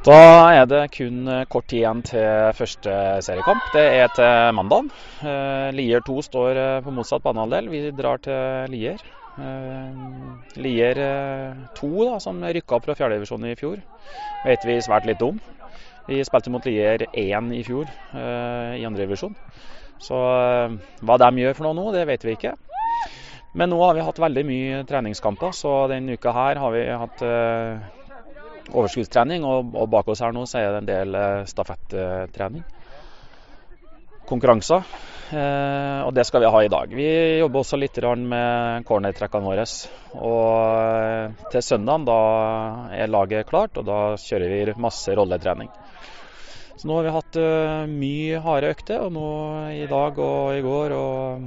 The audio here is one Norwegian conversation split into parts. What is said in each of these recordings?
Da er det kun eh, kort tid igjen til første seriekamp. Det er til mandag. Eh, Lier 2 står eh, på motsatt banehalvdel. Vi drar til Lier. Lier eh, 2, da, som rykka opp fra fjerdedivisjon i fjor, vet vi svært lite om. Vi spilte mot Lier 1 i fjor i i andredivisjon. Så hva de gjør for noe nå, det vet vi ikke. Men nå har vi hatt veldig mye treningskamper, så denne uka her har vi hatt overskuddstrening, og, og bak oss her nå så er det en del eh, stafettrening. Konkurranser. Eh, og det skal vi ha i dag. Vi jobber også litt med cornertrekkene våre. Og eh, til søndag da er laget klart, og da kjører vi masse rolletrening. Så nå har vi hatt eh, mye harde økter, og nå i dag og i går og,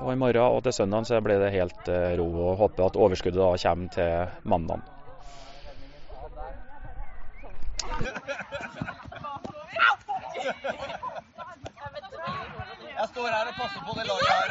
og i morgen og til søndag så blir det helt ro. og Håper at overskuddet da kommer til mandag. Jeg står her og passer på det laget her.